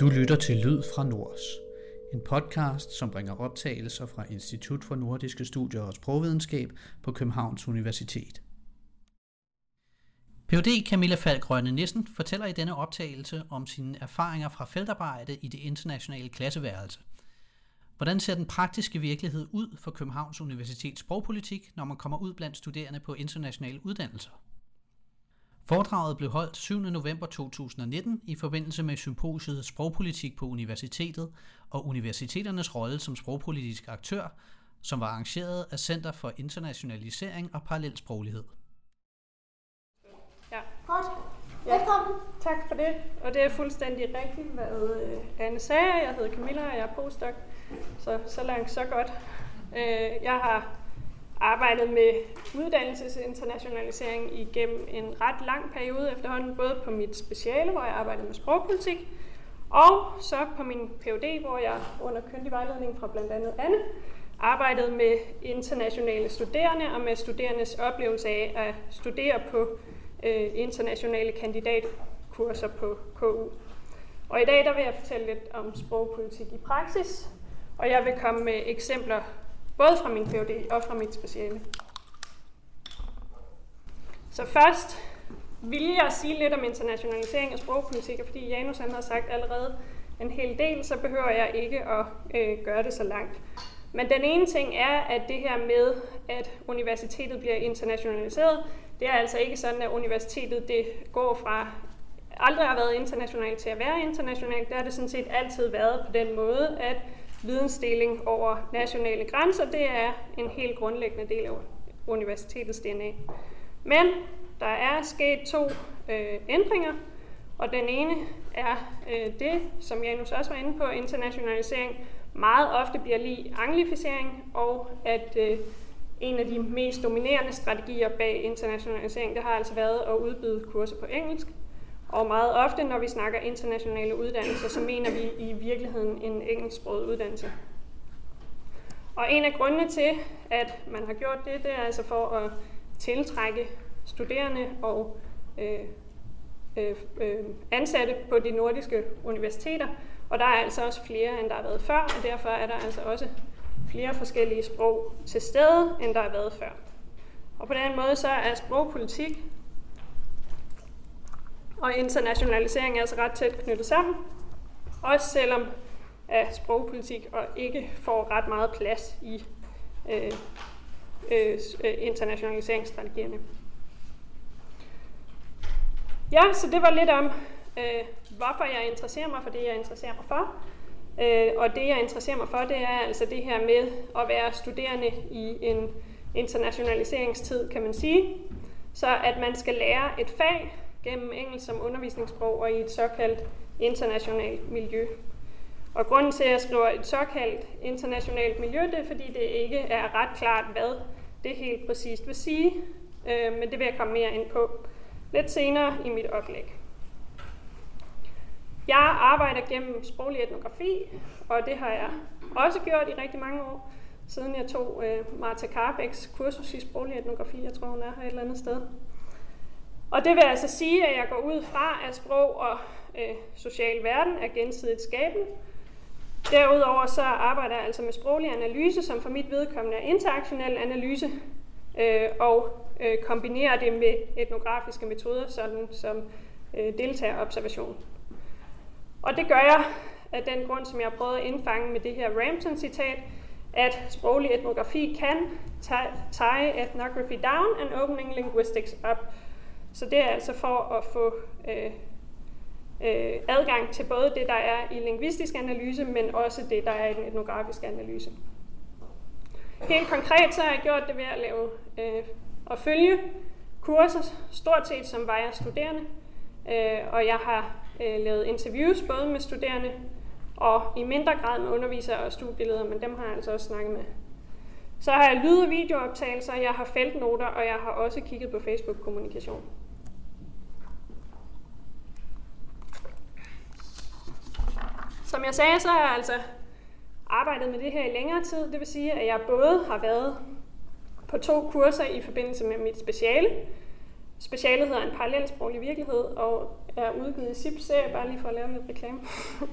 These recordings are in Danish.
Du lytter til Lyd fra Nords, en podcast, som bringer optagelser fra Institut for Nordiske Studier og Sprogvidenskab på Københavns Universitet. Ph.D. Camilla Falk Rønne Nissen fortæller i denne optagelse om sine erfaringer fra feltarbejde i det internationale klasseværelse. Hvordan ser den praktiske virkelighed ud for Københavns Universitets sprogpolitik, når man kommer ud blandt studerende på internationale uddannelser? Foredraget blev holdt 7. november 2019 i forbindelse med symposiet Sprogpolitik på Universitetet og universiteternes rolle som sprogpolitisk aktør, som var arrangeret af Center for Internationalisering og Parallelsproglighed. Ja. Godt. Ja. Velkommen. Tak for det. Og det er fuldstændig rigtigt, hvad øh, Anne sagde. Jeg hedder Camilla, og jeg er postdoc. Så, så langt, så godt. Øh, jeg har arbejdet med uddannelsesinternationalisering igennem en ret lang periode efterhånden, både på mit speciale, hvor jeg arbejdede med sprogpolitik, og så på min Ph.D., hvor jeg under kyndig vejledning fra blandt andet Anne, arbejdede med internationale studerende og med studerendes oplevelse af at studere på øh, internationale kandidatkurser på KU. Og i dag der vil jeg fortælle lidt om sprogpolitik i praksis, og jeg vil komme med eksempler både fra min PhD og fra mit speciale. Så først vil jeg sige lidt om internationalisering af sprogpolitik, og fordi Janus han har sagt allerede en hel del, så behøver jeg ikke at øh, gøre det så langt. Men den ene ting er, at det her med, at universitetet bliver internationaliseret, det er altså ikke sådan, at universitetet det går fra aldrig har været internationalt til at være internationalt. Det har det sådan set altid været på den måde, at vidensdeling over nationale grænser, det er en helt grundlæggende del af universitetets DNA. Men der er sket to øh, ændringer, og den ene er øh, det, som Janus også var inde på, internationalisering meget ofte bliver lige anglificering, og at øh, en af de mest dominerende strategier bag internationalisering, det har altså været at udbyde kurser på engelsk. Og meget ofte, når vi snakker internationale uddannelser, så mener vi i virkeligheden en engelsksproget uddannelse. Og en af grundene til, at man har gjort det, det er altså for at tiltrække studerende og øh, øh, øh, ansatte på de nordiske universiteter. Og der er altså også flere, end der har været før, og derfor er der altså også flere forskellige sprog til stede, end der har været før. Og på den måde så er sprogpolitik og internationalisering er altså ret tæt knyttet sammen. Også selvom at sprogpolitik og ikke får ret meget plads i øh, øh, øh, internationaliseringsstrategierne. Ja, så det var lidt om, øh, hvorfor jeg interesserer mig for det, jeg interesserer mig for. Øh, og det, jeg interesserer mig for, det er altså det her med at være studerende i en internationaliseringstid, kan man sige. Så at man skal lære et fag, gennem engelsk som undervisningssprog og i et såkaldt internationalt miljø. Og grunden til, at jeg skriver et såkaldt internationalt miljø, det er, fordi det ikke er ret klart, hvad det helt præcist vil sige, øh, men det vil jeg komme mere ind på lidt senere i mit oplæg. Jeg arbejder gennem sproglig etnografi, og det har jeg også gjort i rigtig mange år, siden jeg tog øh, Marta Karbæks kursus i sproglig etnografi. Jeg tror, hun er her et eller andet sted. Og det vil altså sige, at jeg går ud fra, at sprog og øh, social verden er gensidigt skabende. Derudover så arbejder jeg altså med sproglig analyse, som for mit vedkommende er interaktionel analyse, øh, og øh, kombinerer det med etnografiske metoder, sådan som øh, deltagerobservation. Og det gør jeg af den grund, som jeg har prøvet at indfange med det her Rampton-citat, at sproglig etnografi kan tie ethnography down and opening linguistics up. Så det er altså for at få øh, øh, adgang til både det, der er i lingvistisk analyse, men også det, der er i den etnografiske analyse. Helt konkret så har jeg gjort det ved at lave øh, og følge kurser, stort set som var jeg studerende, øh, og jeg har øh, lavet interviews både med studerende og i mindre grad med undervisere og studieledere, men dem har jeg altså også snakket med. Så har jeg lyd- og videooptagelser, jeg har feltnoter, og jeg har også kigget på Facebook-kommunikation. Som jeg sagde, så har jeg altså arbejdet med det her i længere tid. Det vil sige, at jeg både har været på to kurser i forbindelse med mit speciale. Specialet hedder en parallelsproglig virkelighed, og er udgivet i SIP-serie, bare lige for at lave lidt reklame.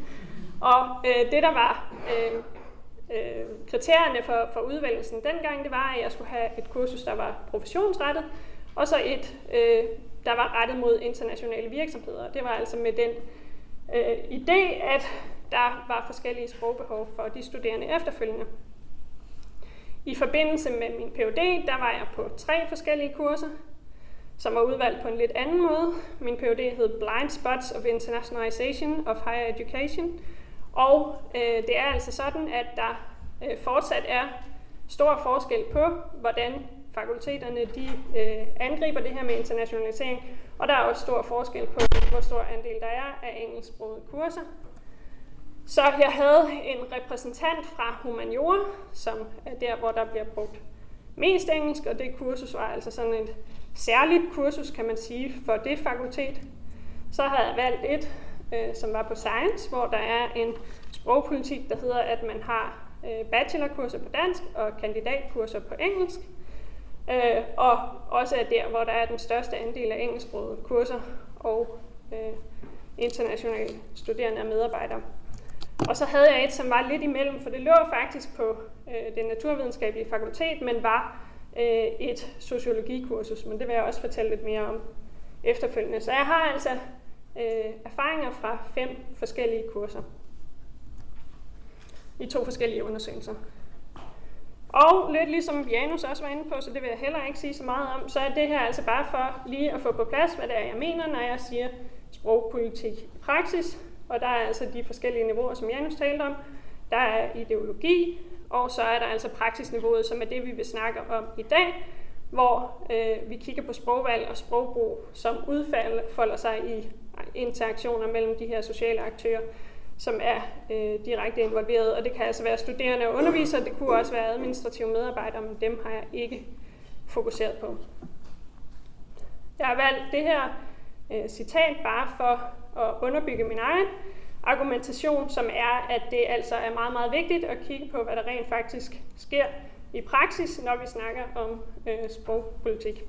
og øh, det, der var øh, øh, kriterierne for, for udvælgelsen dengang, det var, at jeg skulle have et kursus, der var professionsrettet, og så et, øh, der var rettet mod internationale virksomheder. Det var altså med den øh, idé, at der var forskellige sprogbehov for de studerende efterfølgende. I forbindelse med min PhD, der var jeg på tre forskellige kurser, som var udvalgt på en lidt anden måde. Min PhD hed Blind Spots of Internationalization of Higher Education, og øh, det er altså sådan, at der øh, fortsat er stor forskel på, hvordan fakulteterne de, øh, angriber det her med internationalisering, og der er også stor forskel på, hvor stor andel der er af engelsksprogede kurser. Så jeg havde en repræsentant fra Humaniora, som er der, hvor der bliver brugt mest engelsk, og det kursus var altså sådan et særligt kursus, kan man sige, for det fakultet. Så havde jeg valgt et, øh, som var på Science, hvor der er en sprogpolitik, der hedder, at man har øh, bachelorkurser på dansk og kandidatkurser på engelsk. Øh, og også er der, hvor der er den største andel af engelsksprogede kurser og øh, internationale studerende og medarbejdere. Og så havde jeg et, som var lidt imellem, for det lå faktisk på øh, det naturvidenskabelige fakultet, men var øh, et sociologikursus, men det vil jeg også fortælle lidt mere om efterfølgende. Så jeg har altså øh, erfaringer fra fem forskellige kurser i to forskellige undersøgelser. Og lidt ligesom Janus også var inde på, så det vil jeg heller ikke sige så meget om, så er det her altså bare for lige at få på plads, hvad det er, jeg mener, når jeg siger sprogpolitik i praksis. Og der er altså de forskellige niveauer, som Janus talte om. Der er ideologi, og så er der altså praksisniveauet, som er det, vi vil snakke om i dag, hvor øh, vi kigger på sprogvalg og sprogbrug, som udfolder sig i interaktioner mellem de her sociale aktører som er øh, direkte involveret. Og det kan altså være studerende og undervisere, det kunne også være administrative medarbejdere, men dem har jeg ikke fokuseret på. Jeg har valgt det her øh, citat bare for at underbygge min egen argumentation, som er, at det altså er meget, meget vigtigt at kigge på, hvad der rent faktisk sker i praksis, når vi snakker om øh, sprogpolitik.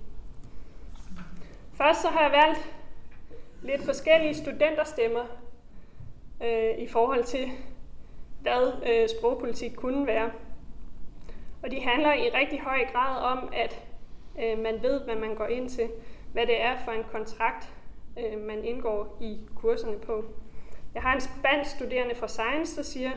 Først så har jeg valgt lidt forskellige studenterstemmer øh, i forhold til, hvad øh, sprogpolitik kunne være. Og de handler i rigtig høj grad om, at øh, man ved, hvad man går ind til, hvad det er for en kontrakt, øh, man indgår i kurserne på. Jeg har en spansk studerende fra Science, der siger,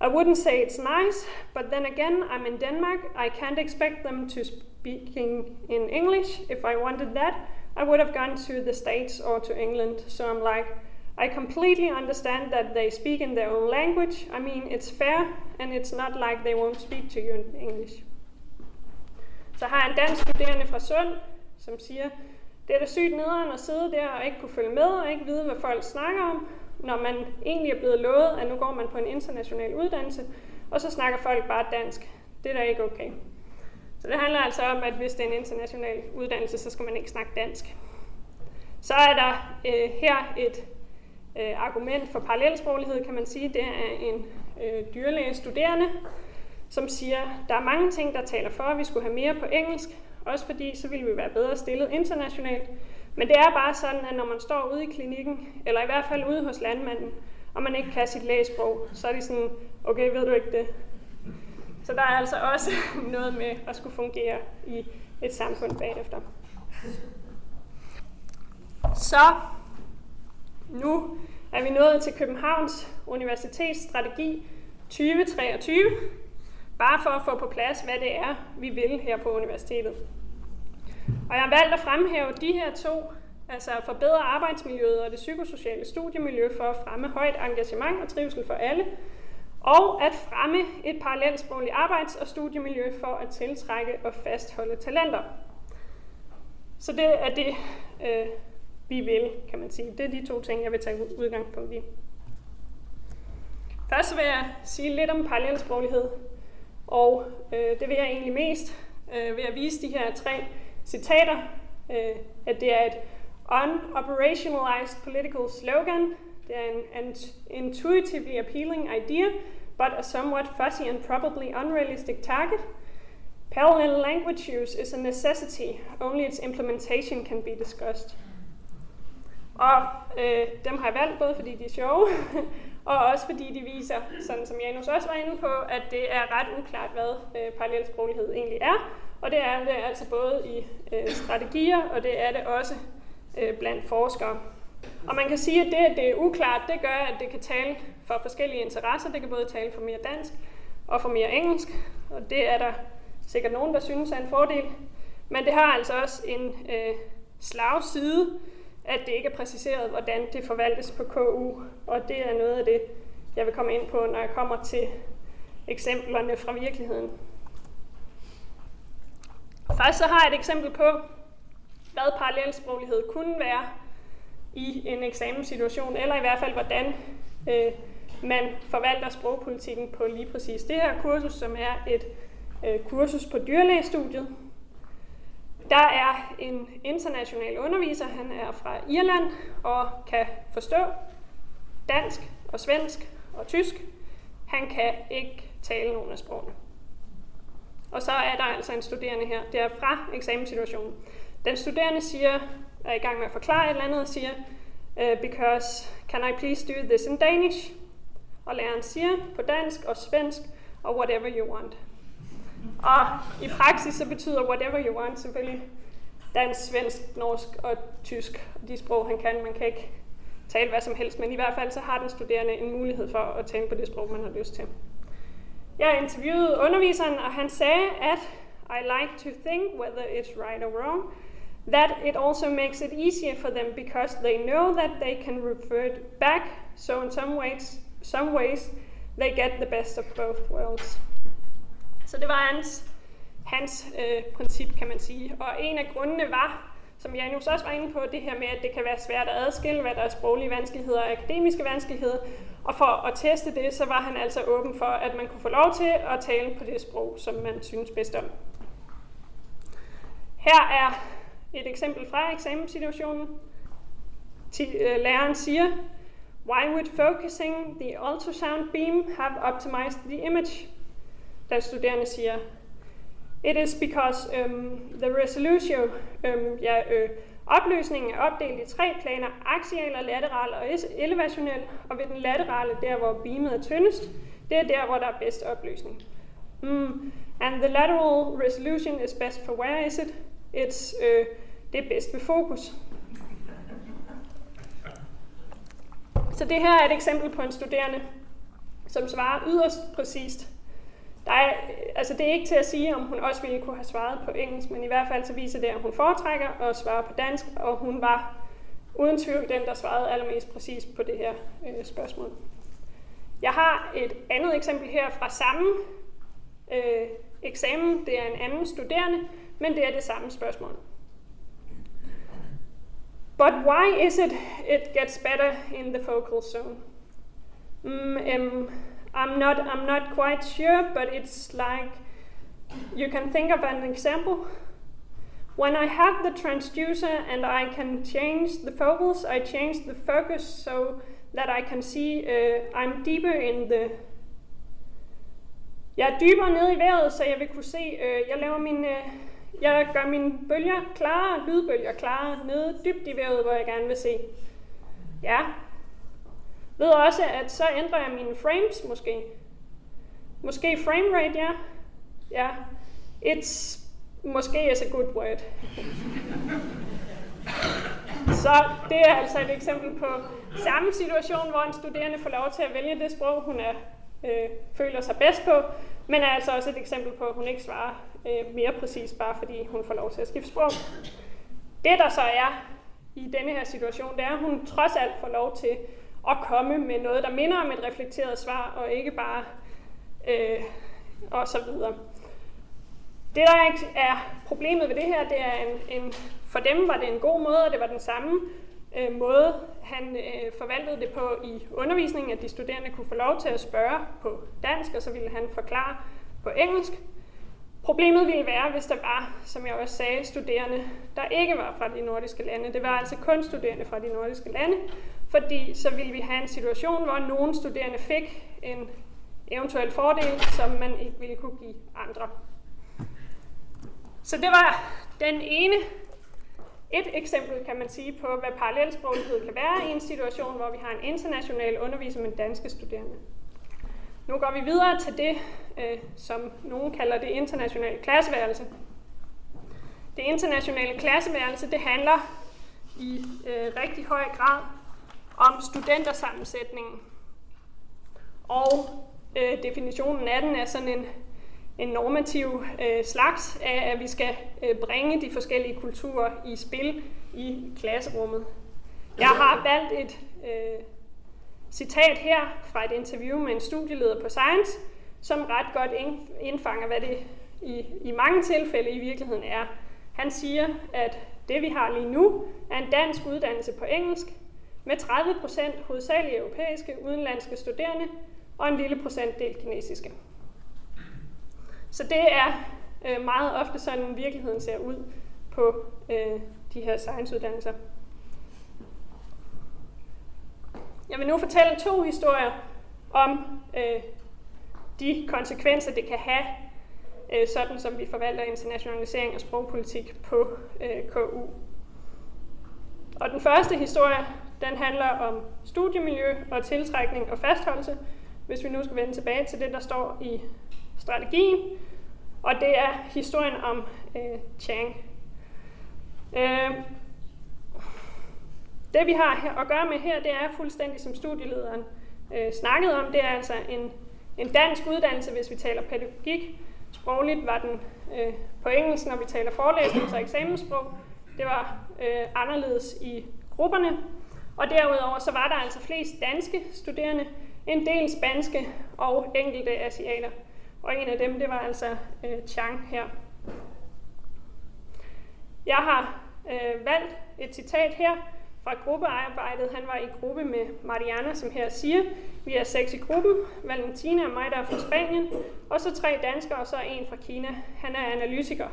I wouldn't say it's nice, but then again, I'm in Denmark. I can't expect them to speaking in English. If I wanted that, I would have gone to the States or to England. So I'm like, I completely understand that they speak in their own language. I mean, it's fair, and it's not like they won't speak to you in English. Så har jeg en dansk studerende fra Sund, som siger, det er da sygt nederen at sidde der og ikke kunne følge med og ikke vide, hvad folk snakker om, når man egentlig er blevet lovet, at nu går man på en international uddannelse, og så snakker folk bare dansk. Det er da ikke okay. Så det handler altså om, at hvis det er en international uddannelse, så skal man ikke snakke dansk. Så er der øh, her et øh, argument for parallelsproglighed, kan man sige, det er en øh, dyrlæge studerende, som siger, der er mange ting, der taler for, at vi skulle have mere på engelsk, også fordi så ville vi være bedre stillet internationalt. Men det er bare sådan, at når man står ude i klinikken, eller i hvert fald ude hos landmanden, og man ikke kan sit lægesprog, så er de sådan, okay, ved du ikke det? Så der er altså også noget med at skulle fungere i et samfund bagefter. Så nu er vi nået til Københavns Universitets strategi 2023, bare for at få på plads, hvad det er, vi vil her på universitetet. Og jeg har valgt at fremhæve de her to, altså at forbedre arbejdsmiljøet og det psykosociale studiemiljø for at fremme højt engagement og trivsel for alle, og at fremme et parallelsprogligt arbejds- og studiemiljø for at tiltrække og fastholde talenter. Så det er det, øh, vi vil, kan man sige. Det er de to ting, jeg vil tage udgangspunkt i. Først vil jeg sige lidt om parallelsproglighed, og øh, det vil jeg egentlig mest øh, ved at vise de her tre citater, øh, at det er et unoperationalized political slogan, det er en, an intuitively appealing idea, but a somewhat fuzzy and probably unrealistic target. Parallel language use is a necessity, only its implementation can be discussed. Og øh, dem har jeg valgt, både fordi de er sjove, og også fordi de viser, sådan som Janus også var inde på, at det er ret uklart, hvad øh, parallelsproglighed egentlig er. Og det er det altså både i øh, strategier, og det er det også øh, blandt forskere. Og man kan sige, at det, at det er uklart, det gør, at det kan tale for forskellige interesser. Det kan både tale for mere dansk og for mere engelsk, og det er der sikkert nogen, der synes er en fordel. Men det har altså også en øh, slagside, at det ikke er præciseret, hvordan det forvaltes på KU, og det er noget af det, jeg vil komme ind på, når jeg kommer til eksemplerne fra virkeligheden. Først så har jeg et eksempel på, hvad parallelsproglighed kunne være i en eksamenssituation, eller i hvert fald hvordan øh, man forvalter sprogpolitikken på lige præcis det her kursus, som er et øh, kursus på dyrlægestudiet. Der er en international underviser, han er fra Irland og kan forstå dansk og svensk og tysk. Han kan ikke tale nogen af sprogene. Og så er der altså en studerende her, det er fra eksamenssituationen. Den studerende siger, er i gang med at forklare et eller andet, og siger, øh, because can I please do this in Danish? Og læreren siger på dansk og svensk, og whatever you want. Og i praksis så betyder whatever you want selvfølgelig dansk, svensk, norsk og tysk. De sprog, han kan, man kan ikke tale hvad som helst, men i hvert fald så har den studerende en mulighed for at tale på det sprog, man har lyst til. Jeg interviewede underviseren, og han sagde, at I like to think, whether it's right or wrong, that it also makes it easier for them because they know that they can refer back, so in some ways, some ways they get the best of both worlds. Så det var hans, hans øh, princip, kan man sige. Og en af grundene var, som Janus også var inde på, det her med, at det kan være svært at adskille, hvad der er sproglige vanskeligheder og akademiske vanskeligheder. Og for at teste det, så var han altså åben for, at man kunne få lov til at tale på det sprog, som man synes bedst om. Her er et eksempel fra eksamenssituationen. Øh, læreren siger, Why would focusing the ultrasound beam have optimized the image? Den studerende siger, It is because um, the resolution, um, ja, øh, opløsningen er opdelt i tre planer, axial og lateral og elevationel, og ved den laterale, der hvor beamet er tyndest, det er der, hvor der er bedst opløsning. Mm. And the lateral resolution is best for where is it? It's, øh, det er bedst ved fokus. Så det her er et eksempel på en studerende, som svarer yderst præcist der er, altså det er ikke til at sige, om hun også ville kunne have svaret på engelsk, men i hvert fald så viser det, at hun foretrækker at svare på dansk, og hun var uden tvivl den, der svarede allermest præcis på det her øh, spørgsmål. Jeg har et andet eksempel her fra samme øh, eksamen. Det er en anden studerende, men det er det samme spørgsmål. But why is it it gets better in the focal zone? Mm, um, I'm not I'm not quite sure, but it's like you can think of an example. When I have the transducer and I can change the focus, I change the focus so that I can see uh, I'm deeper in the jeg er dybere nede i vejret, så jeg vil kunne se, øh, jeg laver min, øh, jeg gør mine bølger klare, lydbølger klare, nede dybt i vejret, hvor jeg gerne vil se. Ja, ved også, at så ændrer jeg mine frames måske. Måske frame rate, ja. Ja. It's måske is a good word. Så det er altså et eksempel på samme situation, hvor en studerende får lov til at vælge det sprog, hun er, øh, føler sig bedst på, men er altså også et eksempel på, at hun ikke svarer øh, mere præcis, bare fordi hun får lov til at skifte sprog. Det, der så er i denne her situation, det er, at hun trods alt får lov til at komme med noget, der minder om et reflekteret svar, og ikke bare øh, og så videre. Det, der ikke er problemet ved det her, det er en, en, for dem var det en god måde, og det var den samme øh, måde, han øh, forvaltede det på i undervisningen, at de studerende kunne få lov til at spørge på dansk, og så ville han forklare på engelsk. Problemet ville være, hvis der var, som jeg også sagde, studerende, der ikke var fra de nordiske lande. Det var altså kun studerende fra de nordiske lande, fordi så ville vi have en situation, hvor nogle studerende fik en eventuel fordel, som man ikke ville kunne give andre. Så det var den ene et eksempel, kan man sige, på, hvad parallelsproglighed kan være i en situation, hvor vi har en international underviser med danske studerende. Nu går vi videre til det, øh, som nogen kalder det internationale klasseværelse. Det internationale klasseværelse, det handler i øh, rigtig høj grad om studentersammensætningen. Og øh, definitionen af den er sådan en, en normativ øh, slags af, at vi skal øh, bringe de forskellige kulturer i spil i klasserummet. Jeg har valgt et øh, citat her fra et interview med en studieleder på Science, som ret godt indfanger, hvad det i, i mange tilfælde i virkeligheden er. Han siger, at det vi har lige nu er en dansk uddannelse på engelsk, med 30 procent hovedsageligt europæiske udenlandske studerende og en lille procentdel kinesiske. Så det er øh, meget ofte sådan, virkeligheden ser ud på øh, de her science-uddannelser. Jeg vil nu fortælle to historier om øh, de konsekvenser, det kan have, øh, sådan som vi forvalter internationalisering og sprogpolitik på øh, KU. Og den første historie, den handler om studiemiljø og tiltrækning og fastholdelse, hvis vi nu skal vende tilbage til det, der står i strategien. Og det er historien om øh, Chang. Øh, det vi har her at gøre med her, det er fuldstændig som studielederen øh, snakkede om, det er altså en, en dansk uddannelse, hvis vi taler pædagogik. Sprogligt var den øh, på engelsk, når vi taler forelæsning og eksamenssprog. Det var øh, anderledes i grupperne. Og derudover så var der altså flest danske studerende, en del spanske og enkelte asiater. Og en af dem, det var altså øh, Chang her. Jeg har øh, valgt et citat her fra gruppearbejdet. Han var i gruppe med Mariana, som her siger, vi er seks i gruppen, Valentina og mig, der er fra Spanien, og så tre danskere og så en fra Kina. Han er analytiker.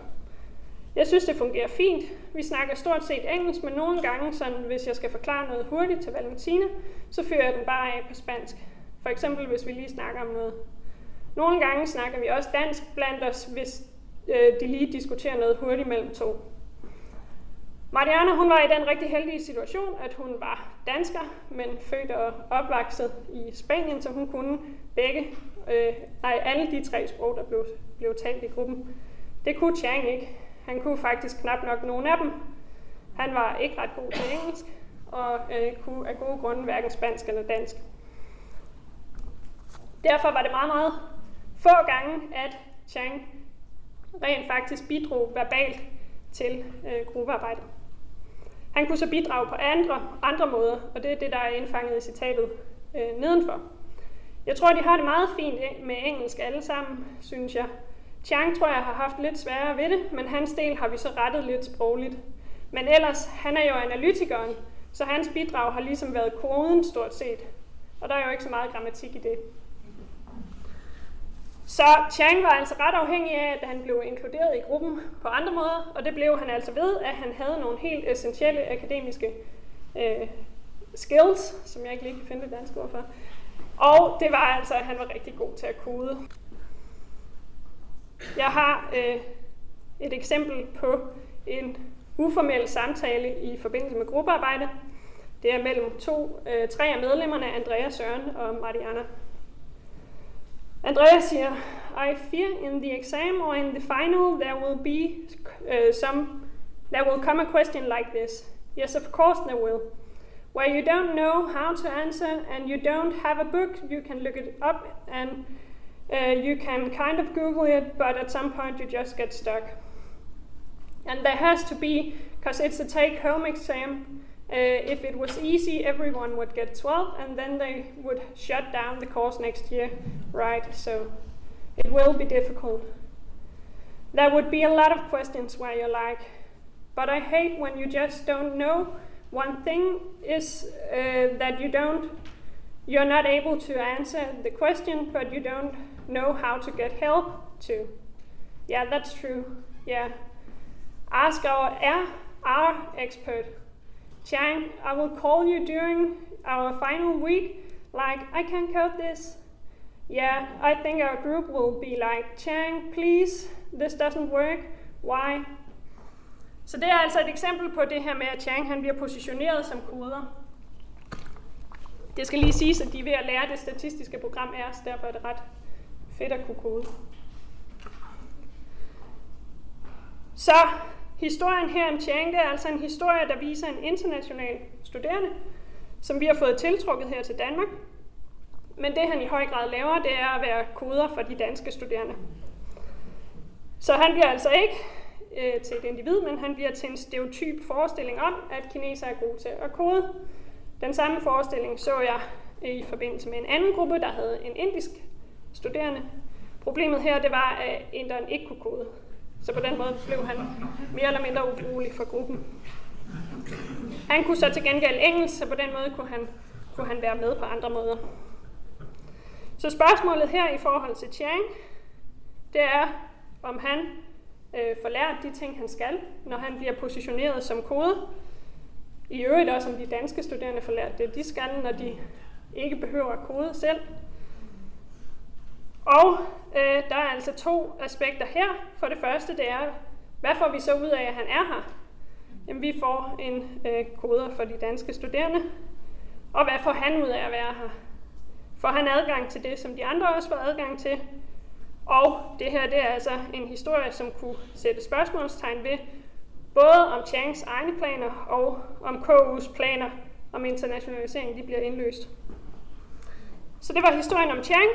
Jeg synes, det fungerer fint. Vi snakker stort set engelsk, men nogle gange, sådan, hvis jeg skal forklare noget hurtigt til Valentina, så fører jeg den bare af på spansk. For eksempel, hvis vi lige snakker om noget. Nogle gange snakker vi også dansk blandt os, hvis øh, de lige diskuterer noget hurtigt mellem to. Mariana hun var i den rigtig heldige situation, at hun var dansker, men født og opvokset i Spanien, så hun kunne begge, øh, nej, alle de tre sprog, der blev, blev talt i gruppen. Det kunne Chang ikke. Han kunne faktisk knap nok nogen af dem. Han var ikke ret god til engelsk, og øh, kunne af gode grunde hverken spansk eller dansk. Derfor var det meget, meget få gange, at Chang rent faktisk bidrog verbalt til øh, gruppearbejdet. Han kunne så bidrage på andre, andre måder, og det er det, der er indfanget i citatet øh, nedenfor. Jeg tror, de har det meget fint med engelsk alle sammen, synes jeg. Chang tror jeg har haft lidt sværere ved det, men hans del har vi så rettet lidt sprogligt. Men ellers, han er jo analytikeren, så hans bidrag har ligesom været koden stort set. Og der er jo ikke så meget grammatik i det. Så Chang var altså ret afhængig af, at han blev inkluderet i gruppen på andre måder, og det blev han altså ved, at han havde nogle helt essentielle akademiske øh, skills, som jeg ikke lige kan finde det danske ord for. Og det var altså, at han var rigtig god til at kode. Jeg har øh, et eksempel på en uformel samtale i forbindelse med gruppearbejde. Det er mellem to, øh, tre af medlemmerne, Andreas Søren og Mariana. Andreas siger, I fear in the exam or in the final there will be uh, some, there will come a question like this. Yes, of course there will. Where you don't know how to answer and you don't have a book, you can look it up and you can kind of Google it, but at some point you just get stuck. And there has to be, because it's a take home exam, uh, if it was easy, everyone would get 12, and then they would shut down the course next year, right? So it will be difficult. There would be a lot of questions where you're like, but I hate when you just don't know. One thing is uh, that you don't, you're not able to answer the question, but you don't know how to get help to. Yeah, that's true. Yeah. Ask our R, R expert Chang, I will call you during our final week. Like, I can code this. Yeah, I think our group will be like, Chang, please, this doesn't work. Why? Så det er altså et eksempel på det her med, at Chang han bliver positioneret som koder. Det skal lige siges, at de er ved at lære det statistiske program er, så derfor er det ret fedt at kunne kode. Så historien her om Chang, det er altså en historie, der viser en international studerende, som vi har fået tiltrukket her til Danmark. Men det han i høj grad laver, det er at være koder for de danske studerende. Så han bliver altså ikke øh, til et individ, men han bliver til en stereotyp forestilling om, at kineser er gode til at kode. Den samme forestilling så jeg øh, i forbindelse med en anden gruppe, der havde en indisk studerende. Problemet her, det var, at inderen ikke kunne kode. Så på den måde blev han mere eller mindre ubrugelig for gruppen. Han kunne så til gengæld engelsk, så på den måde kunne han, kunne han være med på andre måder. Så spørgsmålet her i forhold til Chang, det er, om han øh, får lært de ting, han skal, når han bliver positioneret som kode. I øvrigt også, om de danske studerende får lært det, de skal, når de ikke behøver at kode selv. Og øh, der er altså to aspekter her. For det første, det er, hvad får vi så ud af, at han er her? Jamen, vi får en øh, koder for de danske studerende. Og hvad får han ud af at være her? Får han adgang til det, som de andre også får adgang til? Og det her det er altså en historie, som kunne sætte spørgsmålstegn ved, både om Changs egne planer og om KU's planer om internationalisering de bliver indløst. Så det var historien om Chang.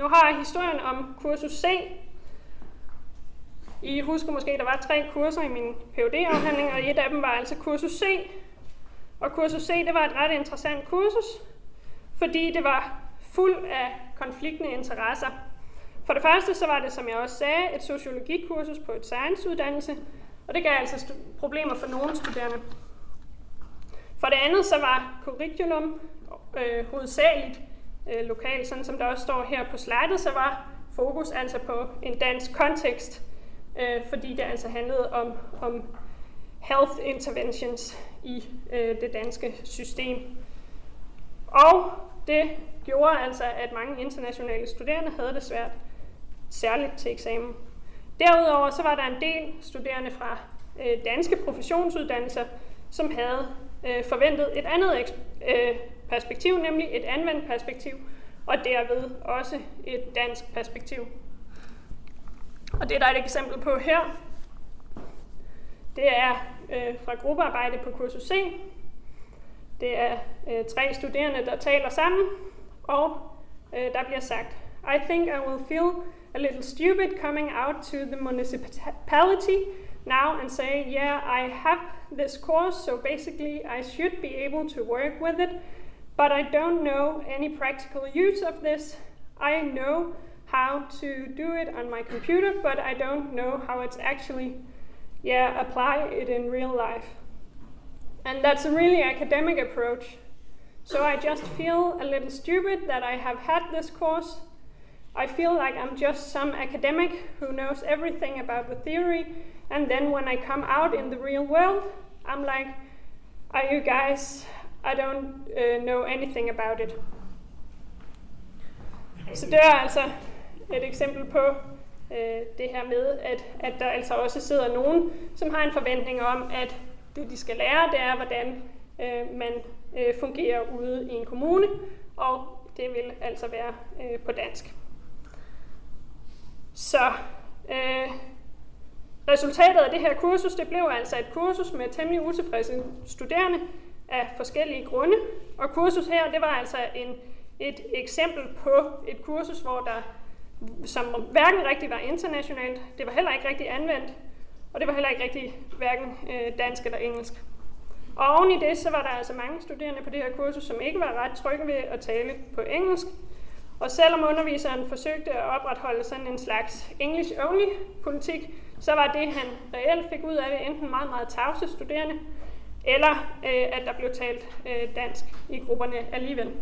Nu har jeg historien om kursus C. I husker måske, der var tre kurser i min phd afhandling og et af dem var altså kursus C. Og kursus C, det var et ret interessant kursus, fordi det var fuld af konfliktende interesser. For det første så var det, som jeg også sagde, et sociologikursus på et science-uddannelse, og det gav altså problemer for nogle studerende. For det andet så var curriculum øh, hovedsageligt øh, lokalt, sådan som der også står her på slidet, så var fokus altså på en dansk kontekst, øh, fordi det altså handlede om, om health interventions i øh, det danske system. Og det gjorde altså, at mange internationale studerende havde det svært, særligt til eksamen. Derudover så var der en del studerende fra øh, danske professionsuddannelser, som havde øh, forventet et andet øh, perspektiv, nemlig et anvendt perspektiv, og derved også et dansk perspektiv. Og det er et eksempel på her. Det er øh, fra gruppearbejde på kursus C. Det er øh, tre studerende, der taler sammen, og øh, der bliver sagt, I think I will feel a little stupid coming out to the municipality now and say, yeah, I have this course, so basically I should be able to work with it, but I don't know any practical use of this. I know how to do it on my computer, but I don't know how it's actually, yeah, apply it in real life. And that's a really academic approach. So I just feel a little stupid that I have had this course. I feel like I'm just some academic who knows everything about the theory, and then when I come out in the real world, I'm like, are you guys, I don't uh, know anything about it. Så det er altså et eksempel på øh, det her med, at, at der altså også sidder nogen, som har en forventning om, at det de skal lære, det er, hvordan øh, man øh, fungerer ude i en kommune, og det vil altså være øh, på dansk. Så øh, resultatet af det her kursus, det blev altså et kursus med temmelig utilfredse studerende af forskellige grunde. Og kursus her, det var altså en, et eksempel på et kursus, hvor der, som hverken rigtig var internationalt, det var heller ikke rigtig anvendt, og det var heller ikke rigtig hverken øh, dansk eller engelsk. Og oven i det, så var der altså mange studerende på det her kursus, som ikke var ret trygge ved at tale på engelsk. Og selvom underviseren forsøgte at opretholde sådan en slags English-only-politik, så var det, han reelt fik ud af det, enten meget, meget tavse studerende, eller øh, at der blev talt øh, dansk i grupperne alligevel.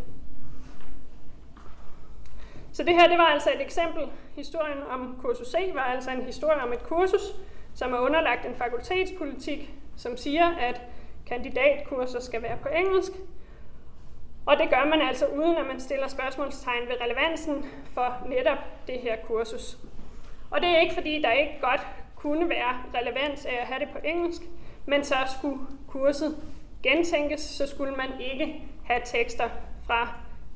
Så det her det var altså et eksempel. Historien om kursus C var altså en historie om et kursus, som er underlagt en fakultetspolitik, som siger, at kandidatkurser skal være på engelsk. Og det gør man altså uden, at man stiller spørgsmålstegn ved relevansen for netop det her kursus. Og det er ikke fordi, der ikke godt kunne være relevans af at have det på engelsk, men så skulle kurset gentænkes, så skulle man ikke have tekster fra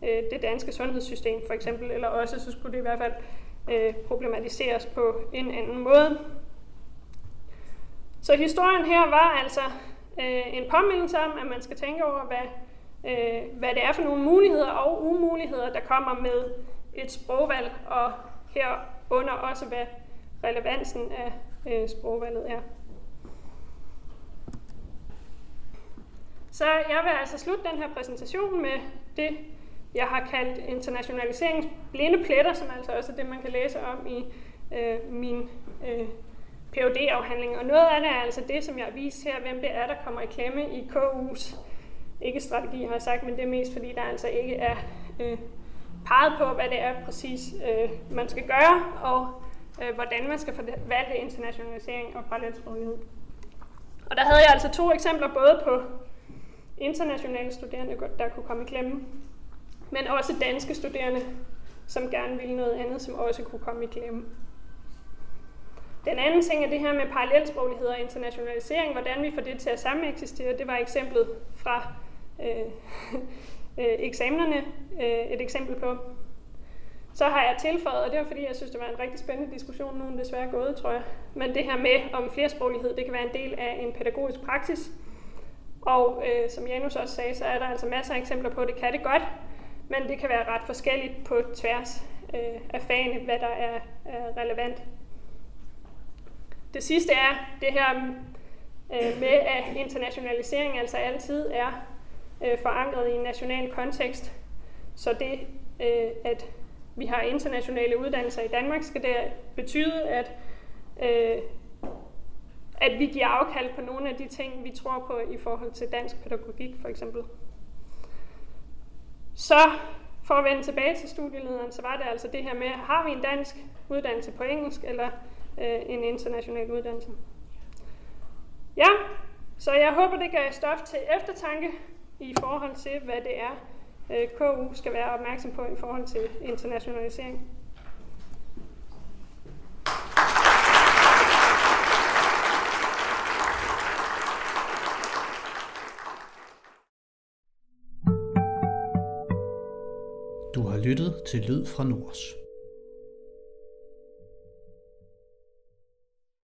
øh, det danske sundhedssystem for eksempel, eller også så skulle det i hvert fald øh, problematiseres på en anden måde. Så historien her var altså øh, en påmindelse om, at man skal tænke over, hvad, øh, hvad det er for nogle muligheder og umuligheder, der kommer med et sprogvalg, og herunder også, hvad relevansen af øh, sprogvalget er. Så jeg vil altså slutte den her præsentation med det, jeg har kaldt internationaliseringsblinde pletter, som altså også er det, man kan læse om i øh, min øh, phd afhandling Og noget af det er altså det, som jeg har vist her, hvem det er, der kommer i klemme i KU's, ikke strategi har jeg sagt, men det er mest fordi, der altså ikke er øh, peget på, hvad det er præcis, øh, man skal gøre, og øh, hvordan man skal forvalte internationalisering og parallelsproglighed. Og der havde jeg altså to eksempler, både på internationale studerende, der kunne komme i klemme, men også danske studerende, som gerne ville noget andet, som også kunne komme i klemme. Den anden ting er det her med parallelsproglighed og internationalisering, hvordan vi får det til at sameksistere. Det var eksemplet fra øh, øh, eksamenerne øh, et eksempel på. Så har jeg tilføjet, og det var fordi, jeg synes, det var en rigtig spændende diskussion, nu er desværre gået, tror jeg. Men det her med om flersproglighed, det kan være en del af en pædagogisk praksis. Og øh, som Janus også sagde, så er der altså masser af eksempler på, at det kan det godt, men det kan være ret forskelligt på tværs øh, af fagene, hvad der er, er relevant. Det sidste er det her øh, med, at internationalisering altså altid er øh, forankret i en national kontekst. Så det, øh, at vi har internationale uddannelser i Danmark, skal det betyde, at, øh, at vi giver afkald på nogle af de ting, vi tror på i forhold til dansk pædagogik, for eksempel. Så for at vende tilbage til studielederen, så var det altså det her med, har vi en dansk uddannelse på engelsk, eller øh, en international uddannelse? Ja, så jeg håber, det gav stof til eftertanke i forhold til, hvad det er, øh, KU skal være opmærksom på i forhold til internationalisering. Du har lyttet til Lyd fra Nords.